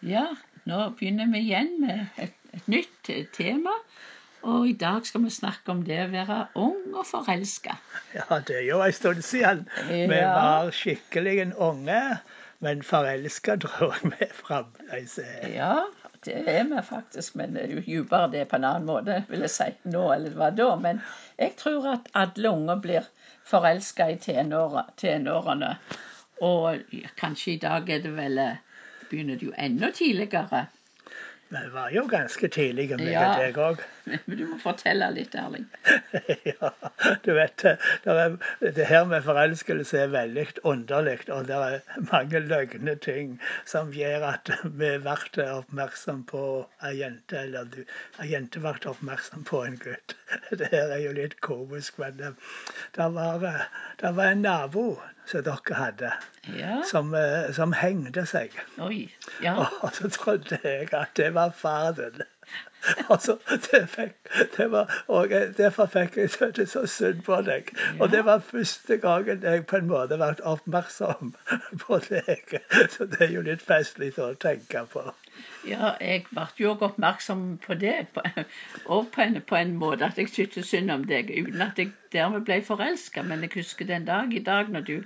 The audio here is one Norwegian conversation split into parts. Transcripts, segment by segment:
Ja, nå begynner vi igjen med et, et nytt tema. Og i dag skal vi snakke om det å være ung og forelska. Ja, det er jo en stund siden vi var skikkelig unge. Men forelska tror jeg vi fremdeles er. Ja, det er vi faktisk, men det er dypere det på en annen måte, vil jeg si, nå eller hva da. Men jeg tror at alle unger blir forelska i tenårene. Og kanskje i dag er det vel eh, Begynner det jo enda tidligere. Vi var jo ganske tidlige, meg Ja. deg òg. Men du må fortelle litt, Erling. ja, du vet, det, er, det her med forelskelse er veldig underlig, og det er mange løgne ting som gjør at vi ble oppmerksom på ei jente, eller du, ei jente ble oppmerksom på en gutt. Det her er jo litt komisk, men det, det, var, eh, det var en nabo som dere hadde, Ja. som, eh, som hengte seg. Oi. Ja. Og så trodde jeg at det var faren. Altså, det fikk, det var, og derfor fikk jeg så- det så synd på deg. Og det var første gangen jeg på en måte ble oppmerksom på deg. Så det er jo litt festlig å tenke på. Ja, jeg ble jo òg oppmerksom på det, og på en, på en måte at jeg syntes synd om deg, uten at jeg dermed ble forelska. Men jeg husker den dag i dag når du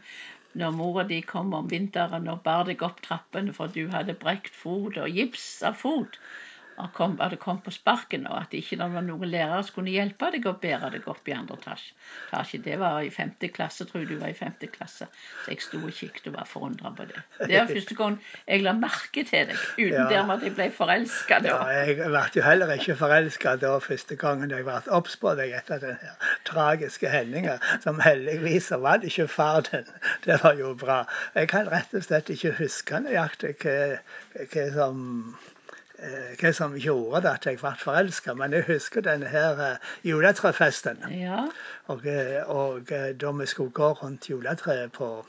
når mora di kom om vinteren og bar deg opp trappene for du hadde brekt fot og gips av fot, kom, hadde kommet på sparken, og at ikke det var noen lærere som kunne hjelpe deg å bære deg opp i andre etasje. Det var i femte klasse, tror jeg du var i femte klasse. Så jeg sto og kikket og var forundra på det. Det var første gang jeg la merke til deg, uten Ja. dermed at jeg ble forelska da. Ja, jeg ble jo heller ikke forelska da første gangen jeg ble obs på deg etter den her tragiske hendinga. Som heldigvis så var det ikke far din. Det var jo bra. Jeg kan rett og slett ikke huske nøyaktig hva, som hva som gjorde det at jeg ble forelska, men jeg husker denne her eh, juletrefesten. Ja, Og, eh, og eh, da vi skulle gå rundt juletreet på,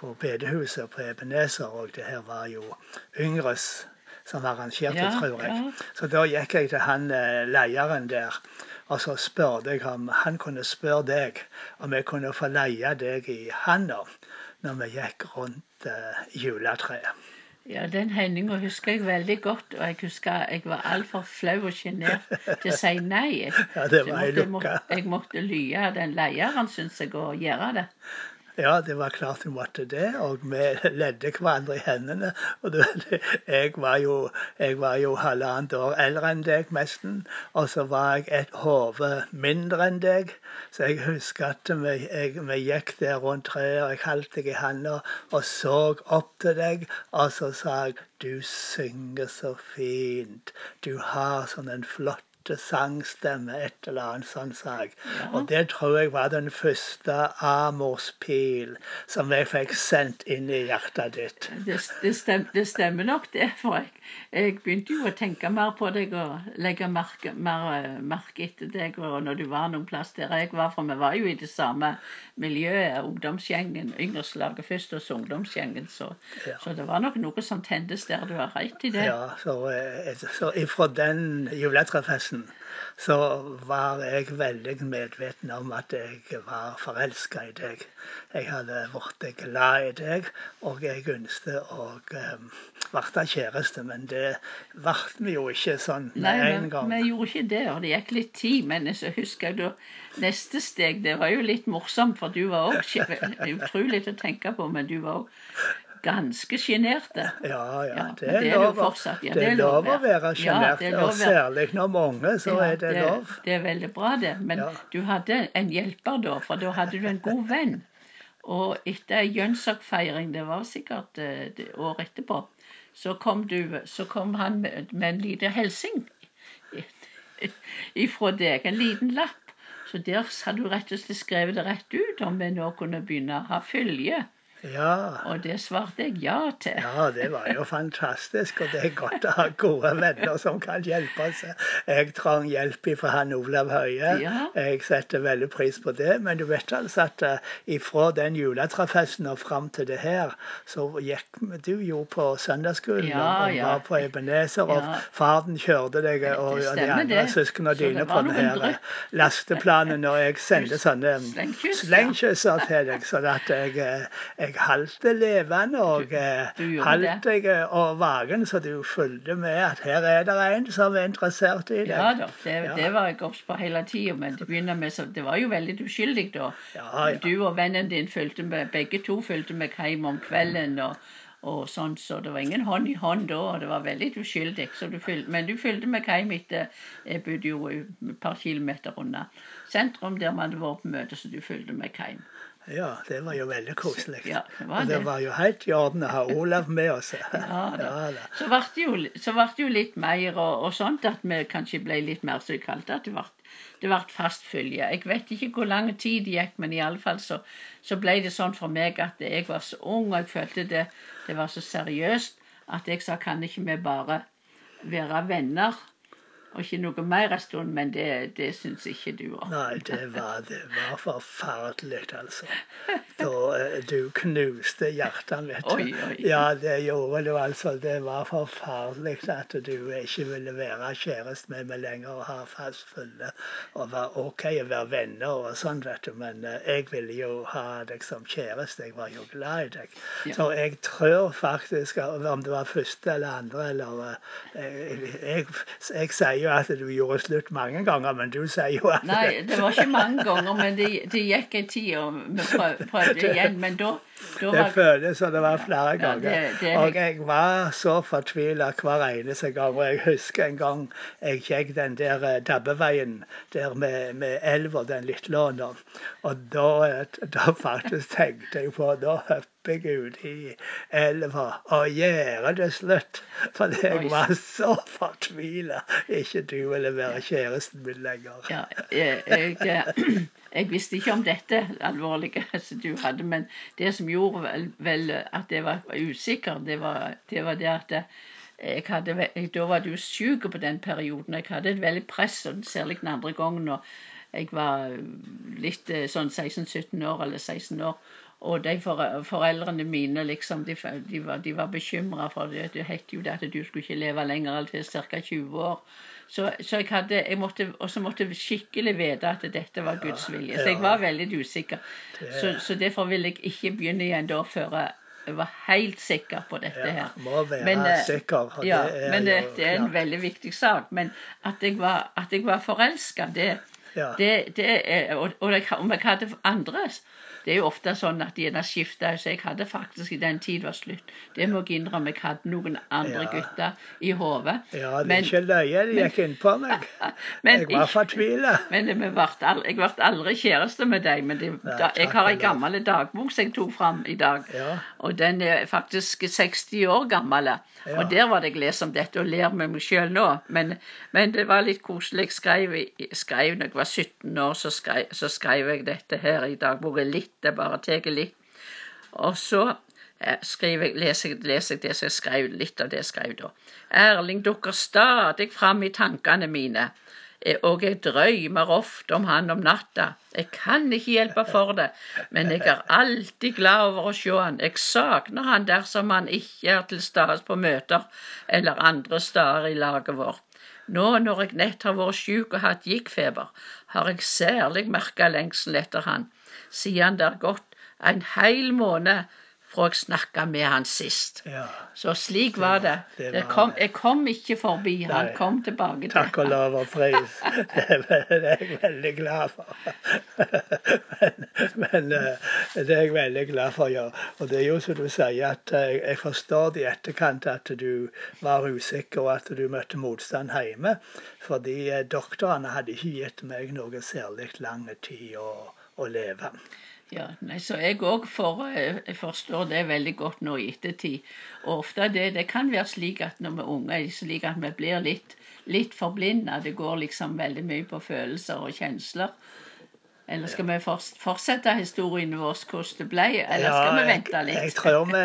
på bedehuset på Ebenezer, og det her var jo Yngres som arrangerte, Ja, tror jeg. ja. Så da gikk jeg til han leieren der, og så spurte jeg om han kunne spørre deg om jeg kunne få leie deg i handa når vi gikk rundt eh, juletreet. Ja den hendinga husker jeg veldig godt. Og jeg husker jeg var altfor flau og sjenert til å si nei. Jeg, Ja, det så var jeg jeg måtte, lukke. jeg måtte lye den lederen, syns jeg, og gjøre det. Ja, det var klart hun måtte det, og vi ledde hverandre i hendene. Og det, jeg var jo, jeg jo halvannet år eldre enn deg, nesten, og så var jeg et hode mindre enn deg. Så jeg husker at vi, jeg, vi gikk der rundt treet, og jeg holdt deg i handa og så opp til deg, og så sa jeg du synger så fint, du har sånn en flott sangstemme, et eller annet sånn sak. Ja. Og det tror jeg var den første amorspil som jeg fikk sendt inn i hjertet ditt. Det, det, stem, det stemmer nok, det. For jeg, jeg begynte jo å tenke mer på deg og legge merke, mer merke etter deg og når du var noen plass der jeg var. For vi var jo i det samme miljøet, ungdomsgjengen. Yngreslaget først, og så ungdomsgjengen. Så, Ja. så det var nok noe som tendes der. Du har rett i det. Ja, så, eh, så ifra den juletrefesten så var jeg veldig medveten om at jeg var forelska i deg. Jeg hadde blitt glad i deg, og jeg ønsket å bli kjæreste. Men det ble vi jo ikke sånn med Nei, en vi, gang. vi gjorde ikke det, og det gikk litt tid. Men så husker jeg da neste steg, det var jo litt morsomt, for du var òg utrolig å tenke på, men du var òg ganske sjenerte. Ja, ja, Ja, det er det det lov, å- det være Ja, sjenert. det er og særlig når er så Ja, er det lov. Det er veldig bra, det. Men Ja. du hadde en hjelper da, for da hadde du en god venn. Og etter ei Jønsok-feiring, det var sikkert eh, det året etterpå, så kom, du, så kom han med, med en liten hilsing ifra deg. En liten lapp. Så der hadde du rett og slett skrevet det rett ut om vi nå kunne begynne å ha følge. Ja. Og det svarte jeg ja til. Ja, det var jo fantastisk, og det er godt å ha gode venner som kan hjelpe oss. Jeg trenger hjelp fra han Olav Høie. Ja. Jeg setter veldig pris på det. Men du vet altså at uh, ifra den juletrafesten og fram til det her, så gikk du jo på søndagsskolen Ja, og, var på Ebenezer, og faren kjørte deg og, og de andre søsknene dine på den her eh, lasteplanen, og jeg sendte sånne slengkysser til deg, så at jeg, eh, jeg jeg holdt det levende, og eh, holdt eh, og vagen, så du fulgte med at her er det en som er interessert i deg. Ja da, det, Ja. det var jeg obs på hele tida, men det begynner med så Det var jo veldig uskyldig da. Ja, ja. Du og vennen din fulgte med, begge to fulgte med hjem om kvelden og, og sånn, så det var ingen hånd i hånd da, og det var veldig uskyldig. Så du fyl, men du fulgte med hjem etter Jeg bodde jo et par kilometer unna sentrum der vi hadde vært på møte, så du fulgte med hjem. Ja, det var jo veldig koselig. Ja, det og det var jo helt i orden å ha Olav med oss. Ja, da. Ja. Så ble det jo, så ble det jo litt mer og, og sånt at vi kanskje ble litt mer jeg at det ble, det ble fast følge. Jeg vet ikke hvor lang tid det gikk, men iallfall så, så ble det sånn for meg at jeg var så ung, og jeg følte det, det var så seriøst at jeg sa kan ikke vi bare være venner og ikke noe mer en stund, men det, det syns ikke du òg. Nei, det var, det var forferdelig, altså. Da eh, du knuste hjertet mitt. Oi, oi. Ja, det gjorde du, altså. Det var forferdelig at du ikke ville være kjæreste med meg lenger og ha fast følge. Og var OK å være venner og sånn, vet du, men eh, jeg ville jo ha deg som kjæreste. Jeg var jo glad i deg. Ja. Så jeg tror faktisk, om det var første eller andre eller eh, jeg, jeg sier jo at du gjorde slutt mange ganger, men du sier jo at Nei, det var ikke mange ganger, men det, det gikk en tid, og vi prøv, prøvde igjen. Men da Det føles som det var flere ganger. og jeg var så fortvila hver eneste gang. Og jeg husker en gang jeg gikk den der eh, Dabbeveien der med, med elva, den Litlåna. Og da, eh, da faktisk tenkte jeg på Da hopper jeg ut i elva og gjør det slutt. For jeg var så fortvila. Ikke du ville være kjæresten min lenger. Ja, jeg, jeg, jeg visste ikke om dette alvorlige som du hadde, men det som gjorde vel, vel at jeg var usikker, det var det, var det at jeg hadde, jeg, da var du syk på den perioden. Jeg hadde et veldig press, særlig den andre gangen. Og jeg var litt eh, sånn 16-17 år, eller 16 år. Og de for, foreldrene mine liksom, de, de var, de var bekymra for det. Det het jo det at du skulle ikke leve lenger enn til ca. 20 år. Så, så jeg hadde, jeg måtte, også måtte skikkelig vite at dette var Guds vilje. Så jeg var veldig usikker. Så, så derfor ville jeg ikke begynne igjen da før jeg var helt sikker på dette Ja, her. må være Men, eh, sikker. Det Ja, er men det, det er en veldig viktig sak. Men at jeg var, at jeg var forelska, det, Ja. det, det er, og, og jeg, om jeg hadde andre Det er jo ofte sånn at de gjerne skifter, så jeg hadde faktisk i den tid var slutt. Det må jeg innrømme. Jeg hadde noen andre Ja. gutter i hodet. Ja, det er Men- ikke løye. Det gikk innpå meg. Men Jeg var fortvila. Men aldri, jeg ble aldri kjæreste med deg. Men det, Nei, da, jeg har ei gammel dagbok som jeg tok fram i dag. Ja. Og den er faktisk 60 år gammel. Ja. Og der var det jeg leste om dette og ler med meg sjøl nå. Men, men det var litt koselig. Jeg skrev, skrev når jeg var 17 år, så skrev, så skrev jeg dette her i dagboka. Litt, jeg bare tar litt. Og så eh, skriver jeg, leser, jeg, leser jeg det som jeg skrev, litt av det jeg skrev da. Erling dukker stadig fram i tankene mine. Eh, Og jeg drømmer ofte om han om natta. Jeg kan ikke hjelpe for det, men jeg er alltid glad over å se han. Jeg savner han dersom han ikke er til stede på møter eller andre steder i laget vårt. Nå når jeg nett har vært syk og hatt gikkfeber, har jeg særlig merka lengselen etter han, siden det er gått en hel måned fra jeg snakka med han sist. Ja. Så slik var det. det det var kom, jeg kom ikke forbi. Han kom tilbake til Takk og lov og pris. Det er jeg veldig glad for. Men, men eh, det er jeg veldig glad for, ja. Og det er jo som du sier, at eh, jeg forstår det i etterkant at du var usikker, og at du møtte motstand hjemme. Fordi eh, doktorene hadde ikke gitt meg noe særlig lang tid å, å leve. Ja, nei, så jeg òg for, eh, forstår det veldig godt nå i ettertid. Og ofte det, det kan være slik at når vi er unge, slik at vi blir litt, litt forblinda. Det går liksom veldig mye på følelser og kjensler. Eller skal vi fortsette historien vår hvordan det ble, eller skal vi vente jeg, jeg, litt? tror vi,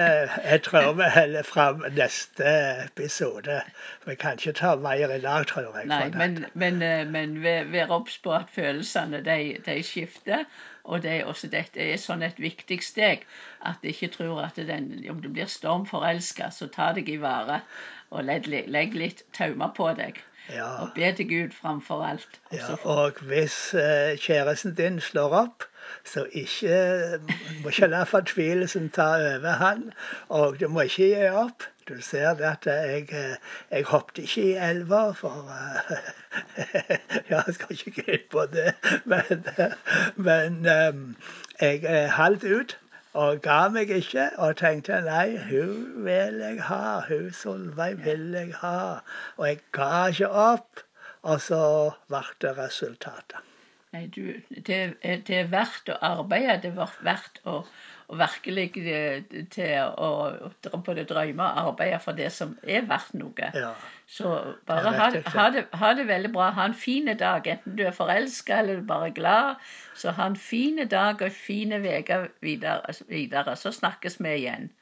jeg tror vi holder fram neste episode. Vi kan ikke ta mer i dag, tror jeg. Nei, men, men, eh, men vær obs på at følelsene de, de skifter. Og det er også dette er sånn et viktig steg at du ikke tror at den, om du blir stormforelska, så ta deg i vare og legg, legg litt taumer på deg. Ja. Og be til Gud framfor alt. Ja, og hvis eh, kjæresten din slår opp, så ikke, må ikke la fortvilelsen ta over han, og du må ikke gi opp. Du ser det at jeg, eh, jeg hoppet ikke i elva, for eh, ja, Jeg skal ikke gå på det, men, eh, men eh, jeg eh, holdt ut. Og ga meg ikke, og tenkte nei, hun vil jeg ha. Hun Solveig vil jeg ha. Og jeg ga ikke opp. Og så ble det resultatet. Nei, du, det, det er verdt å arbeide. Det er verdt å, å virkelig eh, til å, å både drømme og arbeide for det som er verdt noe. Ja. Så bare ha, ha, det, ha det veldig bra. Ha en fin dag. Enten du er forelska eller du er bare glad. Så ha en fin dag og fine uker videre, videre. Så snakkes vi igjen.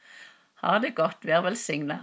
Ha det godt. Vær velsigna.